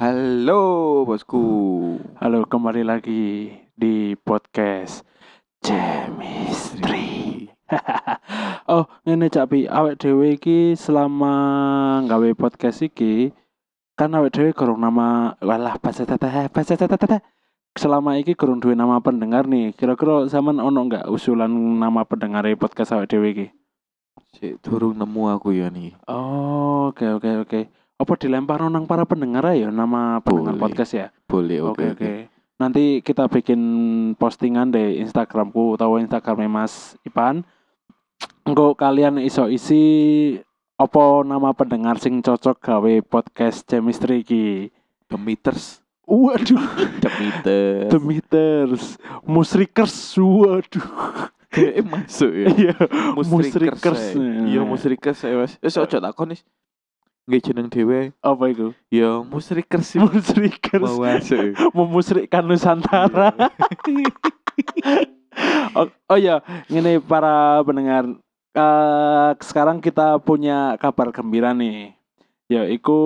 Halo bosku. Halo, kembali lagi di podcast Chemistry. oh, ngene Cak Pi, awake dhewe iki selama gawe podcast iki kan awake dhewe kurang nama walah tata baca tata tata. Selama iki kurang duwe nama pendengar nih. Kira-kira zaman ono nggak usulan nama pendengar podcast awake dhewe iki? Sik durung nemu aku ya nih. Oh, oke oke oke. Apa dilempar nang para pendengar ya nama pendengar Boleh. podcast ya? Boleh Oke oke oke. Nanti kita bikin postingan di Instagramku atau Instagramnya Mas Ipan. Engko kalian iso isi apa nama pendengar sing cocok gawe podcast chemistry iki. The meters. Waduh, The meters. The Meters, Musrikers, waduh. Kayak masuk ya. Iya, Musrikers. Eh. Iya musrikers ya Mas. Wis ojo takon. Nggih jeneng dhewe Apa itu? ya musrikers sih. Musrikers. Mau. Memusrikkan Nusantara. oh, oh ya, ini para pendengar. eh, sekarang kita punya kabar gembira nih. Ya, iku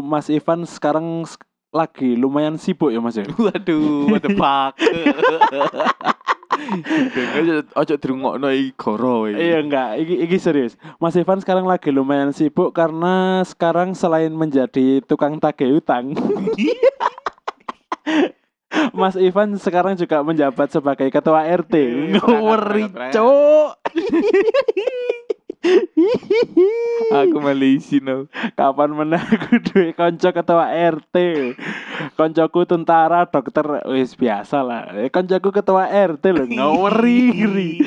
Mas Ivan sekarang lagi lumayan sibuk ya Mas ya. Waduh, what the fuck. Ojo dirungokno iki goro iki. Iya enggak, iki, iki serius. Mas Ivan sekarang lagi lumayan sibuk karena sekarang selain menjadi tukang tagih utang, Mas Ivan sekarang juga menjabat sebagai ketua RT. Ngeri, perangkat-perangkat. Aku malisi no. Kapan meneh aku duwe kanca ketua RT. Koncoku tentara, dokter, wis biasa lah. Eh, Koncoku ketua RT lho, ngeri.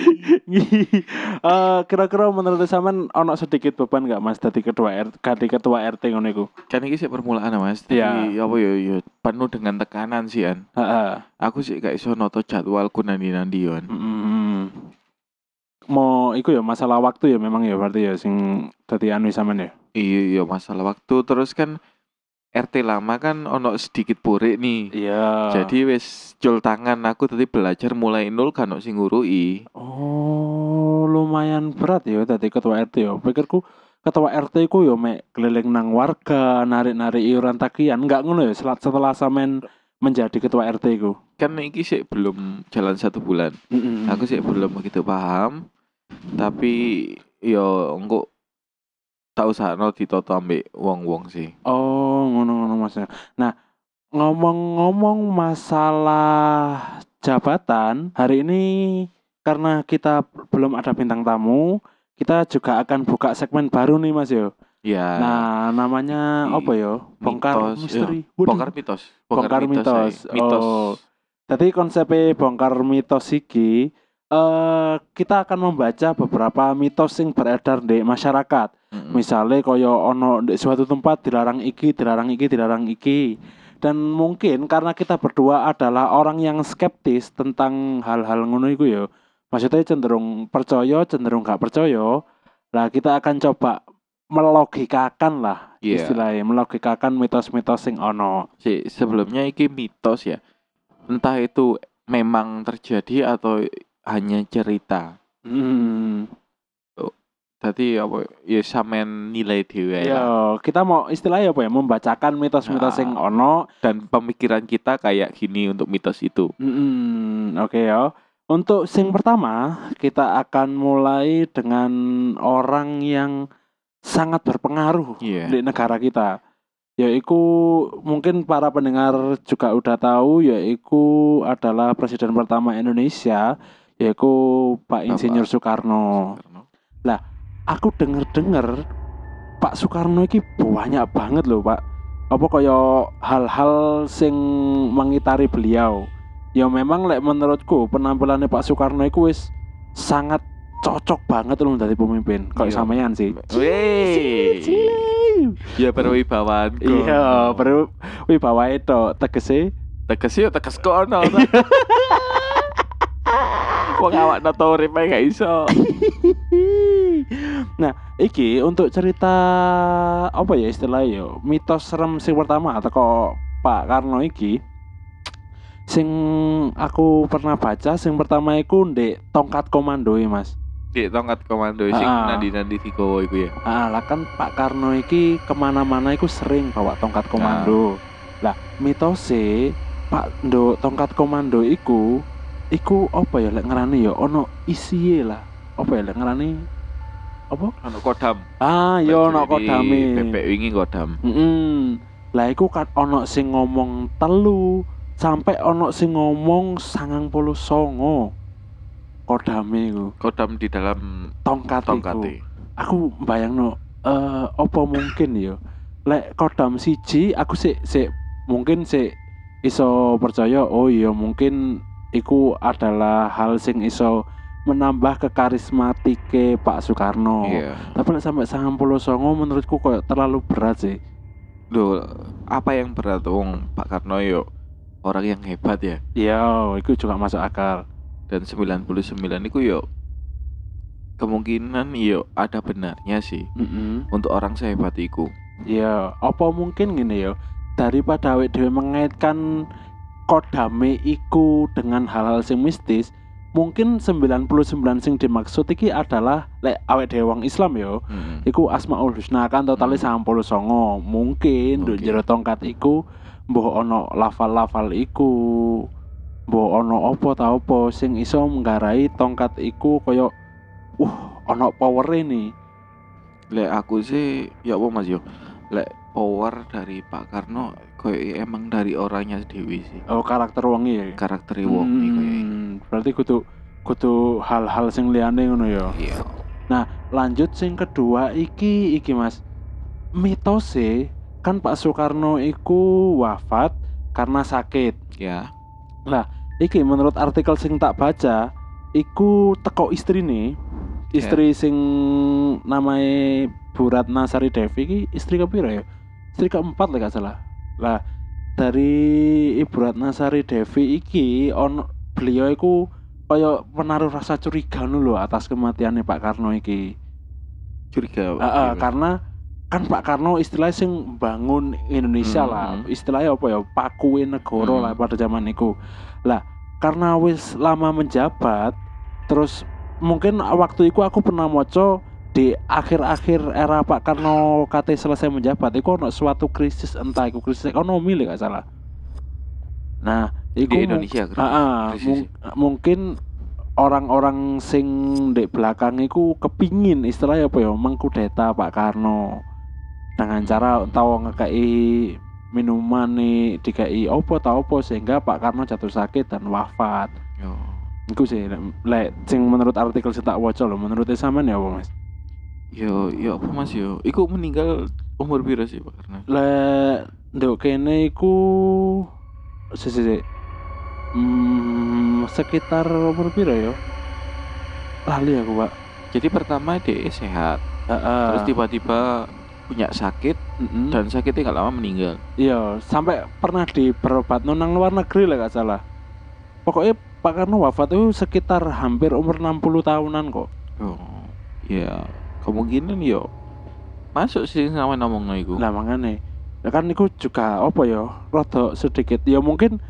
Eh, kira-kira menurut sampean ono sedikit beban nggak Mas dadi ketua RT, ganti ketua RT ngono iku? Kan iki sih permulaan Mas. Iya. Apa ya ya penuh dengan tekanan sih an. Heeh. Aku sih gak iso noto jadwalku nanti-nanti yon. Mm. Mau iku ya masalah waktu ya memang ya berarti ya sing dadi anu sampean ya. Iya iya masalah waktu terus kan RT lama kan ono sedikit purek nih. Iya. Jadi wis jol tangan aku tadi belajar mulai nol kan sing ngurui. Oh, lumayan berat ya tadi ketua RT ya. Pikirku ketua RT ku yo mek keliling nang warga, narik-narik iuran tagihan, enggak ngono ya setelah, setelah sampean menjadi ketua RT ku. Kan iki sih belum jalan satu bulan. Mm-mm. Aku sih belum begitu paham. Tapi yo engko tak usah no ditoto ambek wong-wong sih. Oh, ngono-ngono Mas. Nah, ngomong-ngomong masalah jabatan, hari ini karena kita belum ada bintang tamu, kita juga akan buka segmen baru nih Mas yo. Ya. Nah, namanya i- apa yo? Bongkar mitos, misteri. iya. Waduh. Bongkar mitos. Bongkar mitos. ae. Mitos. Oh. Tadi konsepnya bongkar mitos iki eh kita akan membaca beberapa mitos yang beredar di masyarakat. Mm-mm. Misalnya koyo ono di suatu tempat dilarang iki, dilarang iki, dilarang iki. Dan mungkin karena kita berdua adalah orang yang skeptis tentang hal-hal ngono iku ya. Maksudnya cenderung percaya, cenderung gak percaya. Lah kita akan coba melogikakan lah Iya. istilahnya, melogikakan mitos-mitos sing ono. Si, sebelumnya iki mitos ya. Entah itu memang terjadi atau hanya cerita. Hmm. Tadi apa ya sampean nilai dhewe ae Ya, kita mau istilahnya apa ya? Membacakan mitos-mitos Ah. yang ono. dan pemikiran kita kayak gini untuk mitos itu. Hmm, oke ya. Untuk sing pertama, kita akan mulai dengan orang yang sangat berpengaruh Iya. di negara kita. Yaitu mungkin para pendengar juga udah tahu yaitu adalah presiden pertama Indonesia yaitu Pak Insinyur Soekarno. Aku denger-denger Pak Soekarno iki banyak banget loh Pak. Apa kaya hal-hal sing mengitari beliau. Ya memang lek menurutku penampilannya Pak Soekarno itu wis sangat cocok banget loh dari pemimpin. Kok Iya. sampean sih? Weh. Ya berwibawaan. Iya, baru wibawa itu tegese teges ya teges kono. Wong awak nato urip ae gak iso. nah, iki untuk cerita apa ya istilahnya yo mitos serem sing pertama atau kok Pak Karno iki sing aku pernah baca sing pertama iku ndek tongkat komando ya Mas. Di tongkat komando sing Ah. nandi-nandi digowo iku ya. Ah, lah kan Pak Karno iki ke mana-mana iku sering bawa tongkat komando. Lah mitose Pak Ndo tongkat komando iku iku apa ya lek ngarani ya ono isiye lah. Apa ya lek ngarani apa? Ono kodam. Ah, ya ono Jadi kodame. Bebek wingi kodam. Mm Lah iku kan ono sing ngomong telu sampai ono sing ngomong sangang puluh songo kodame iku Kodam di dalam tongkat, iku. tongkate. Aku bayangno eh apa mungkin ya lek kodam siji aku sih sih mungkin sih iso percaya oh iya mungkin iku adalah hal sing iso menambah kekarismatike Pak Soekarno. Iya. Tapi sampai sangang puluh songo menurutku kayak terlalu berat sih. Loh, apa yang berat wong Pak Karno yo orang yang hebat ya. Iya, itu juga masuk akal. Dan 99 itu yo kemungkinan yo ada benarnya sih Mm-mm. untuk orang sehebat iku. Iya, apa mungkin gini ya? Daripada awake dhewe mengaitkan kodame iku dengan hal-hal sing mistis, mungkin 99 sing dimaksud iki adalah lek awake dhewe wong Islam ya. Mm. Iku Asmaul Husna kan totale Hmm. 99. Mungkin Oke. jero tongkat iku mbah ono lafal-lafal iku. Mbah ono apa ta apa sing iso nggarai tongkat iku kaya uh ono power nih. Lek aku sih ya apa Mas yo. Lek power dari Pak Karno koyo emang dari orangnya dewi sih. Oh karakter wong ya. Karakter wong koyo. Hmm, berarti kudu kudu hal-hal sing liyane ngono ya. Iya. Lanjut sing kedua iki iki Mas. Mitose kan Pak Soekarno iku wafat karena sakit. Ya. Iki menurut artikel sing tak baca iku teko istri nih. Istri sing namanya Bu Ratna Sari Devi iki istri kepira ya? Istri keempat lah gak salah. Lah dari Ibu Ratna Sari Devi iki on beliau iku kaya menaruh rasa curiga lho atas kematiannya Pak Karno iki. Curiga. Ah, Iya. karena kan Pak Karno istilahnya sing bangun Indonesia Hmm, lah istilahnya apa ya pakuin negara Hmm. lah pada zaman itu lah karena wis lama menjabat terus mungkin waktu itu aku pernah moco di akhir-akhir era Pak Karno kate selesai menjabat itu ono suatu krisis entah itu krisis ekonomi lah gak salah nah di iku mung- Indonesia ah, krisis. mung- mungkin orang-orang sing di belakang itu kepingin istilahnya apa ya mengkudeta Pak Karno dengan cara tahu ngekei minuman nih dikai opo tau opo sehingga Pak Karno jatuh sakit dan wafat. Yo. Iku sih lek- lek sing menurut artikel sing tak waca lho menurut sampean ya apa Mas? Yo, yo apa Mas yo? Iku meninggal umur piro sih Pak Karno? Lek nduk kene iku si si, si. Hmm, sekitar umur piro ya? Lali aku, Pak. Jadi pertama dia sehat, Heeh. terus tiba-tiba punya sakit Mm-mm. dan sakitnya nggak lama meninggal. Iya, sampai pernah di berobat nang luar negeri lah gak salah. Pokoknya Pak Karno wafat itu sekitar hampir umur 60 tahunan kok. Oh, ya kemungkinan yo masuk sih sama ngomong iku. Lah makanya ya kan itu juga apa ya rada sedikit ya mungkin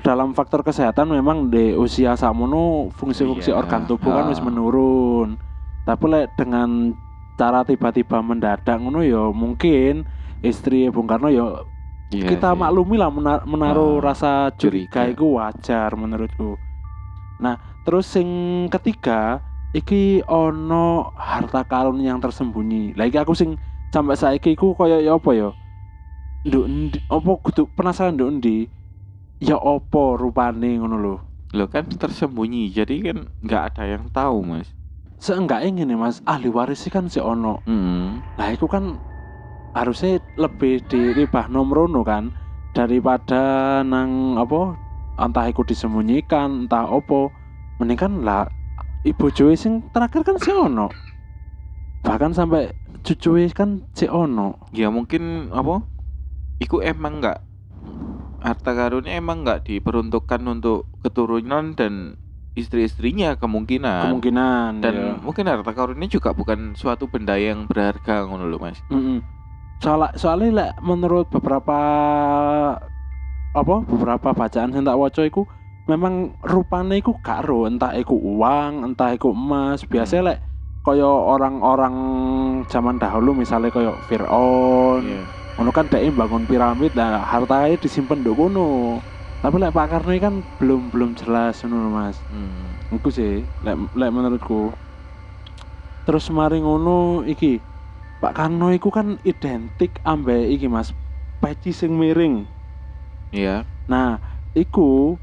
dalam faktor kesehatan memang di usia sakmono fungsi-fungsi Iya, organ tubuh kan wis ah. menurun. Tapi lek dengan cara tiba-tiba mendadak ngono ya mungkin istri Bung Karno ya Iya kita sih. maklumi lah mena- menaruh Ah, rasa curiga curiga. itu wajar menurutku. Nah, terus sing ketiga iki ono harta karun yang tersembunyi. Lah iki aku sing sampai saiki iku koyo ya apa ya? Nduk endi apa kudu penasaran nduk endi? Ya apa rupane ngono lho. Lo kan tersembunyi, jadi kan nggak ada yang tahu mas. Seenggaknya ngene Mas, ahli waris sih kan si ono. Hmm. Nah, itu kan harusnya lebih diribah nomrono kan daripada nang apa entah iku disembunyikan entah opo mending kan lah ibu Joe sing terakhir kan si ono bahkan sampai cucu kan si ono Ya mungkin apa? Iku emang nggak harta karunnya emang nggak diperuntukkan untuk keturunan dan istri-istrinya kemungkinan. kemungkinan dan ya. mungkin harta karunnya juga bukan suatu benda yang berharga ngono lho mas. Mm-mm. Soalnya soalnya lah menurut beberapa apa beberapa bacaan yang tak waca iku memang rupane iku karo entah iku uang entah iku emas biasanya lek kaya orang-orang zaman dahulu misalnya kaya Fir'aun Iya. ngono kan dhek bangun piramid lah hartanya disimpen nduk kono tapi lek Pak Karno kan belum belum jelas ngono Mas Hmm. Iku sih, lek lek menurutku. Terus mari ngono iki Pak Karno iku kan identik ambek iki Mas, peci sing miring. Iya. Nah, iku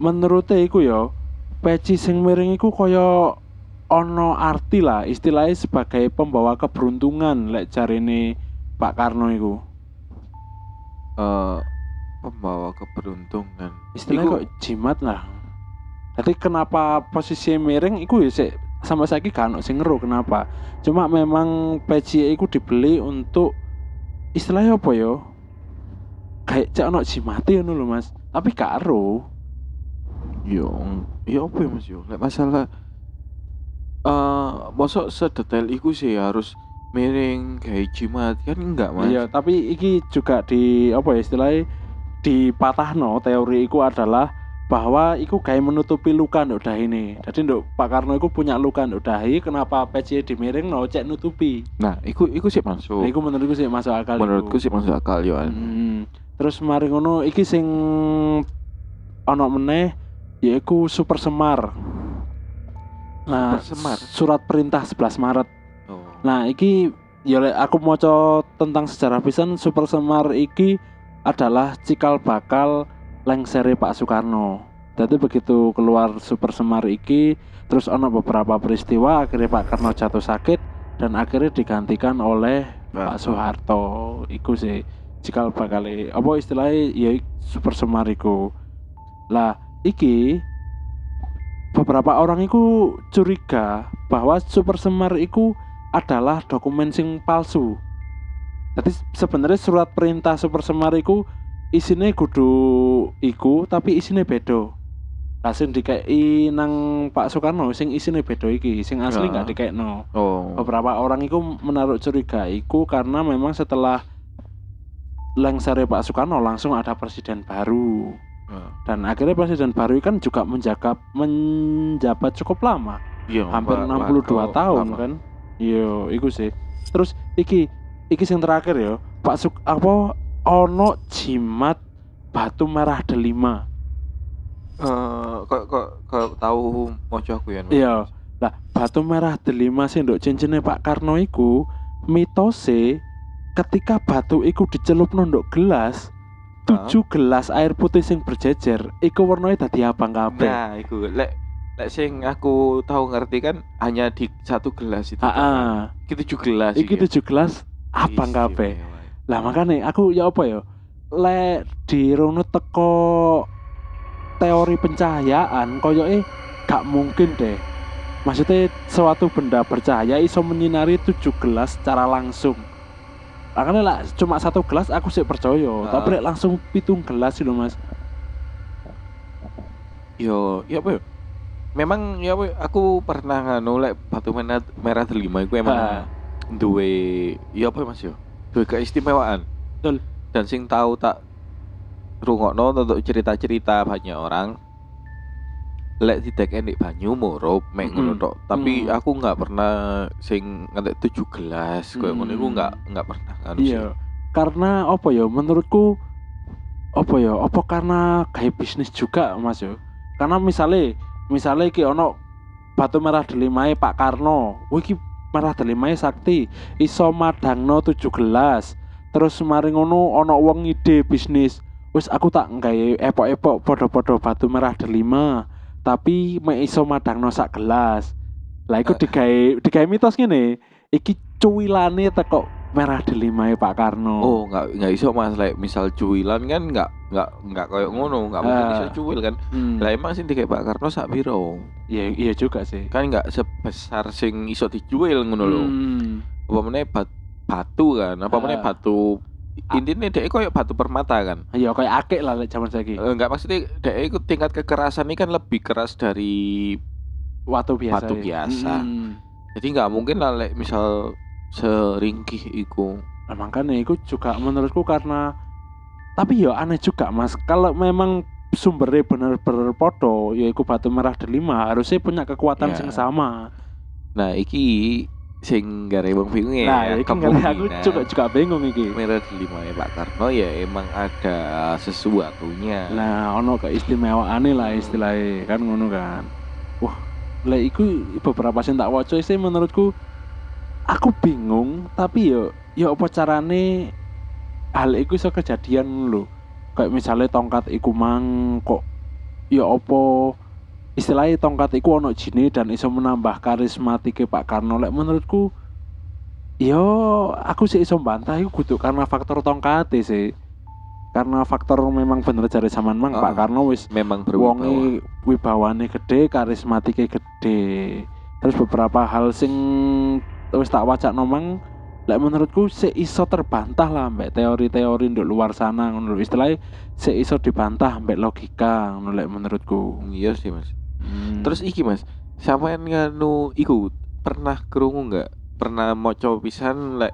menurute iku ya peci sing miring iku kaya ono arti lah istilahnya sebagai pembawa keberuntungan lek jarine Pak Karno iku. Eh pembawa keberuntungan. Istilahnya Iku- kok jimat lah. Jadi kenapa posisi miring iku ya sik sama saya gak ono sing ngeru kenapa. Cuma memang peci iku dibeli untuk istilahnya apa ya? Kayak cek ono ngono lho Mas. Tapi gak ero. Yo, ya apa ya Mas yo? Lek masalah eh mosok sedetail iku sih harus miring kayak jimat kan enggak Mas. Iya, tapi iki juga di apa ya istilahnya dipatahno teori iku adalah bahwa iku kayak menutupi luka nduk dahi ini. Jadi nduk Pak Karno iku punya luka nduk dahi, kenapa peci dimiring no cek nutupi. Nah, iku iku sih masuk. Nah, iku menurutku sih masuk akal. Menurutku sih masuk akal yo. Hmm. Terus mari ngono iki sing ana meneh yaiku Super Semar. Nah, Super Semar? surat perintah 11 Maret. Oh. Nah, iki ya aku maca tentang sejarah pisan Super Semar iki adalah cikal bakal lengsere Pak Soekarno. Jadi begitu keluar Super Semar iki terus ono beberapa peristiwa akhirnya Pak Karno jatuh sakit dan akhirnya digantikan oleh Pak Soeharto. Iku sih cikal bakal apa istilahnya ya Super Semar iku. Lah, iki beberapa orang iku curiga bahwa Super Semar iku adalah dokumen sing palsu. Jadi sebenarnya surat perintah Super Semar iku isine kudu iku tapi isine beda. Lah sing dikei nang Pak Soekarno sing isine beda iki, sing asli Ya. nggak dikekno. Oh. Beberapa orang itu menaruh curiga iku karena memang setelah lengsare Pak Soekarno langsung ada presiden baru Dan akhirnya presiden baru kan juga menjaga menjabat cukup lama. Iya, hampir Pak- 62 Pak- tahun lama. kan. Iya iku sih. Terus iki iki sing terakhir ya Pak Suk apa ono jimat batu merah delima. Eh, kok kok kok tahu mojo aku ya. Iya. Lah batu merah delima sing nduk cincinnya Pak Karno iku mitose ketika batu iku dicelupno nduk gelas tujuh gelas air putih sing berjejer iku warnanya dadi abang kabeh Nah, iku lek lek sing aku tahu ngerti kan hanya di satu gelas itu. Ah. Iki tujuh gelas iki iki. tujuh gelas abang kabeh Istimewa. Lah makanya aku ya apa ya? Lek dirunut teko teori pencahayaan koyoke gak mungkin deh. Maksudnya suatu benda bercahaya iso menyinari tujuh gelas secara langsung. Makanya lah cuma satu gelas aku sih percaya, Ah. tapi langsung pitung gelas sih Mas. Yo, ya apa? Memang ya apa aku pernah nganu lek batu merah merah delima iku emang Ah. duwe ya apa Mas yo? Duwe keistimewaan. Betul. Dan sing tahu tak rungokno untuk cerita-cerita banyak orang lek tidak enik banyu murup mek ngono tok. Tapi Mm. aku nggak pernah sing ngantek tujuh gelas koyo ngono iku nggak nggak pernah sih. Iya. Karena apa ya menurutku apa ya apa karena kayak bisnis juga Mas yo. Karena misalnya misalnya iki ono batu merah delimae Pak Karno. Wih iki merah delimae sakti iso madangno tujuh gelas. Terus mari ngono ono wong ide bisnis. Wis aku tak nggawe epok-epok podo-podo batu merah delima. Tapi mek iso madangno sak gelas. Lah iku Eh. digawe digawe mitos ngene. Iki cuwilane teko merah delima Pak Karno. Oh, nggak nggak iso Mas lek misal cuilan kan nggak nggak nggak koyo ngono, nggak mungkin Ah. iso cuil kan. Hmm. Lah emang sing dikayak Pak Karno sak piro? Iya iya juga sih. Kan nggak sebesar sing iso dijuil ngono lho. Hmm. Apa meneh bat- batu kan, apa meneh Ah. batu. Intinya dek koyo batu permata kan. Iya kayak akeh lah lek zaman saiki. Eh, Enggak maksudnya dek iku tingkat kekerasan ini kan lebih keras dari Watu biasa. batu ya. biasa. Hmm. jadi nggak mungkin lah lek misal seringkih iku. Nah, makanya itu juga menurutku karena tapi ya aneh juga Mas. Kalau memang sumbernya bener-bener podo yaitu batu merah delima harusnya punya kekuatan Ya. yang sama. Nah, iki sing gare bingung ya. Nah, iki ngerti aku juga juga bingung iki. lima ya Pak Karno ya emang ada sesuatunya. Nah, ono keistimewaane lah istilahnya kan ngono kan. Wah, lek iku beberapa sing tak waca sih menurutku aku bingung tapi yo yo apa carane hal iku iso kejadian lho. Kayak misalnya tongkat iku mang kok ya apa istilahnya tongkat iku ono jine dan iso menambah karismatike Pak Karno. Lek menurutku yo aku sih iso bantah iku kudu karena faktor tongkat sih. Karena faktor memang bener jare zaman mang Oh. Pak Karno wis memang wonge wibawane gede karismatike gede terus beberapa hal sing wis tak wacak nomang lek menurutku sik iso terbantah lah mbak teori-teori nduk luar sana ngono istilahnya sik iso dibantah mbak logika ngono lek menurutku. Iya sih Mas. Hmm. Terus iki Mas, sampean nganu iku pernah krungu nggak? Pernah maca pisan lek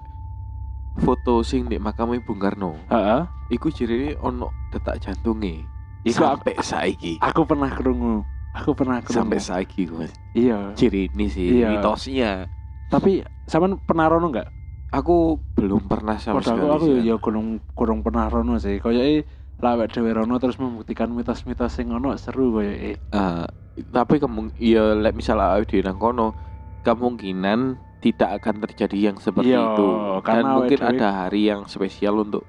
foto sing di makame Bung Karno. Heeh. Iku jirine ono detak jantunge. Iku sampai saiki. aku pernah kerungu aku pernah kerungu Sampai saiki Mas. iya Ciri ini sih Iya. mitosnya. tapi sampean pernah rono nggak Aku belum pernah sama sekali. aku, aku ya, kan. ya kurang kurang pernah rono sih koyoke lawek dhewe rono terus membuktikan mitos-mitos sing ono seru koyoke Eh, tapi kemung ya lek misalnya awake dhewe nang kono kemungkinan tidak akan terjadi yang seperti Iya, itu dan mungkin dhewe- ada hari yang spesial untuk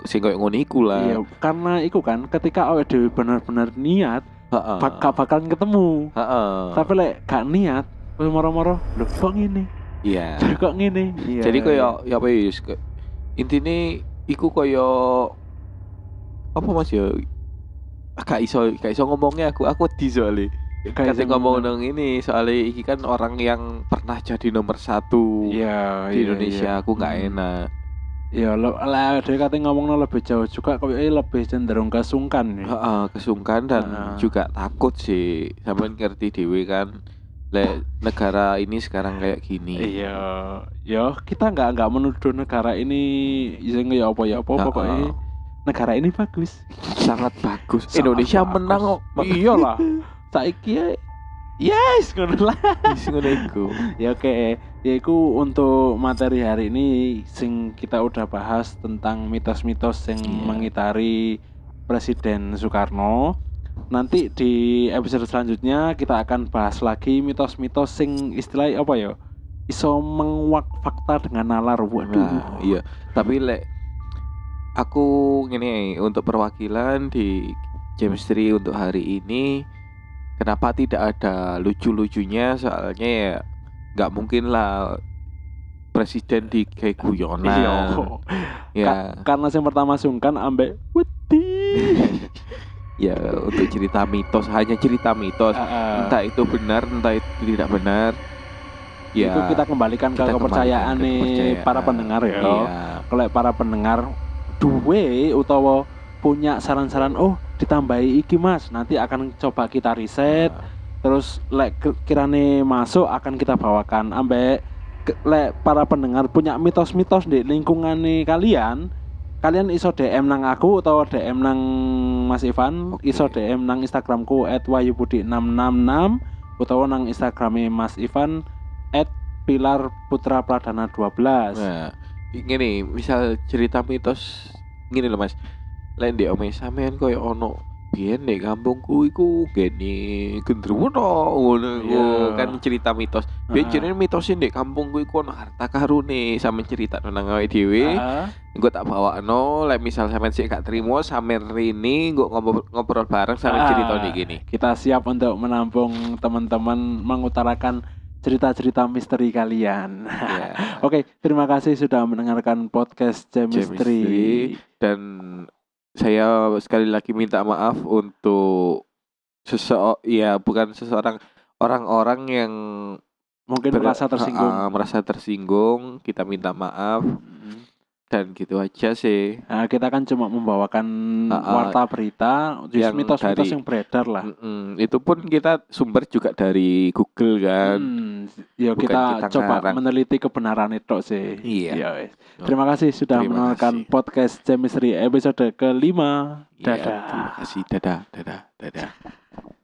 sing koyo ngono iku lah. Iya, karena itu kan ketika awake dhewe bener-bener niat Heeh. bak bakalan ketemu. Heeh. Tapi lek gak niat, wis moro-moro, lho kok ngene? Iya. Lho kok ngene? Iya. Jadi koyo ya apa ya ke- intine iku koyo apa Mas ya gak iso gak iso ngomongnya aku aku di soalnya sing ngomong nang ini soalnya iki kan orang yang pernah jadi nomor satu Iya, di iya, Indonesia iya. aku nggak Hmm. enak Iya, lo lah dia kate ngomongno lebih jauh juga koyoke lebih cenderung ke sungkan. ya. Heeh, kesungkan dan Heeh. juga takut sih sampean ngerti dewe kan le negara ini sekarang kayak gini Iya, ya kita nggak nggak menuduh negara ini ya apa ya apa pokoknya negara ini bagus. sangat bagus Sangat Indonesia bagus. menang kok Iyalah. Saiki ya yes ngono lah. Wis ngono iku. Ya oke, ya iku untuk materi hari ini sing kita udah bahas tentang mitos-mitos yang Iya. mengitari Presiden Soekarno. Nanti di episode selanjutnya kita akan bahas lagi mitos-mitos sing istilah apa ya? Iso menguak fakta dengan nalar. Waduh. Nah, iya. Tapi lek aku gini untuk perwakilan di James 3 untuk hari ini kenapa tidak ada lucu-lucunya soalnya ya nggak mungkin lah presiden di kayak guyonan Iya. ya Karena yang pertama sungkan ambek wedi. ya untuk cerita mitos hanya cerita mitos Heeh. entah itu benar entah itu tidak benar ya Itu kita kembalikan ke kita kepercayaan kembalikan ke nih kepercayaan. para pendengar ya. iya kalau para pendengar duwe utawa punya saran-saran oh ditambahi iki mas nanti akan coba kita riset. Terus lek kirane masuk akan kita bawakan. Ambek lek para pendengar punya mitos-mitos di lingkungan kalian kalian iso DM nang aku atau DM nang Mas Ivan Oke. iso DM nang Instagramku @wayubudi666 utawa nang Instagramnya Mas Ivan Pilar Putra Pradana 12 Nah, gini, misal cerita mitos gini loh Mas. Lain di ome sampean koyo ono biyen di kampungku iku gini gendruwo ngono. Iya. kan cerita mitos. Biyen Heeh. jenenge mitosnya di kampungku iku ono harta karune sampe cerita nang awake dhewe. Ah. Gue tak bawa no, like misal sampean sih gak terima sampean rini gue ngobrol, ngobrol bareng sampe Ah. cerita nih gini. kita siap untuk menampung teman-teman mengutarakan cerita-cerita misteri kalian. Ya. Oke, terima kasih sudah mendengarkan podcast Chemistry. Chemistry. Dan saya sekali lagi minta maaf untuk seseo ya bukan seseorang orang-orang yang Mungkin merasa tersinggung. Ah, merasa tersinggung. Kita minta maaf Mm. Dan gitu aja sih. Nah, kita kan cuma membawakan ah. warta berita, Yang mitos-mitos dari- yang beredar lah. Mm-mm. Itu pun kita sumber juga dari Google kan. Hmm, ya Bukan kita, kita coba ngarang. meneliti kebenaran itu sih. Iya. Ya. Terima kasih sudah Terima kasih. podcast Chemistry episode kelima. Iya, Dadah. terima kasih. Dadah, dadah, dadah.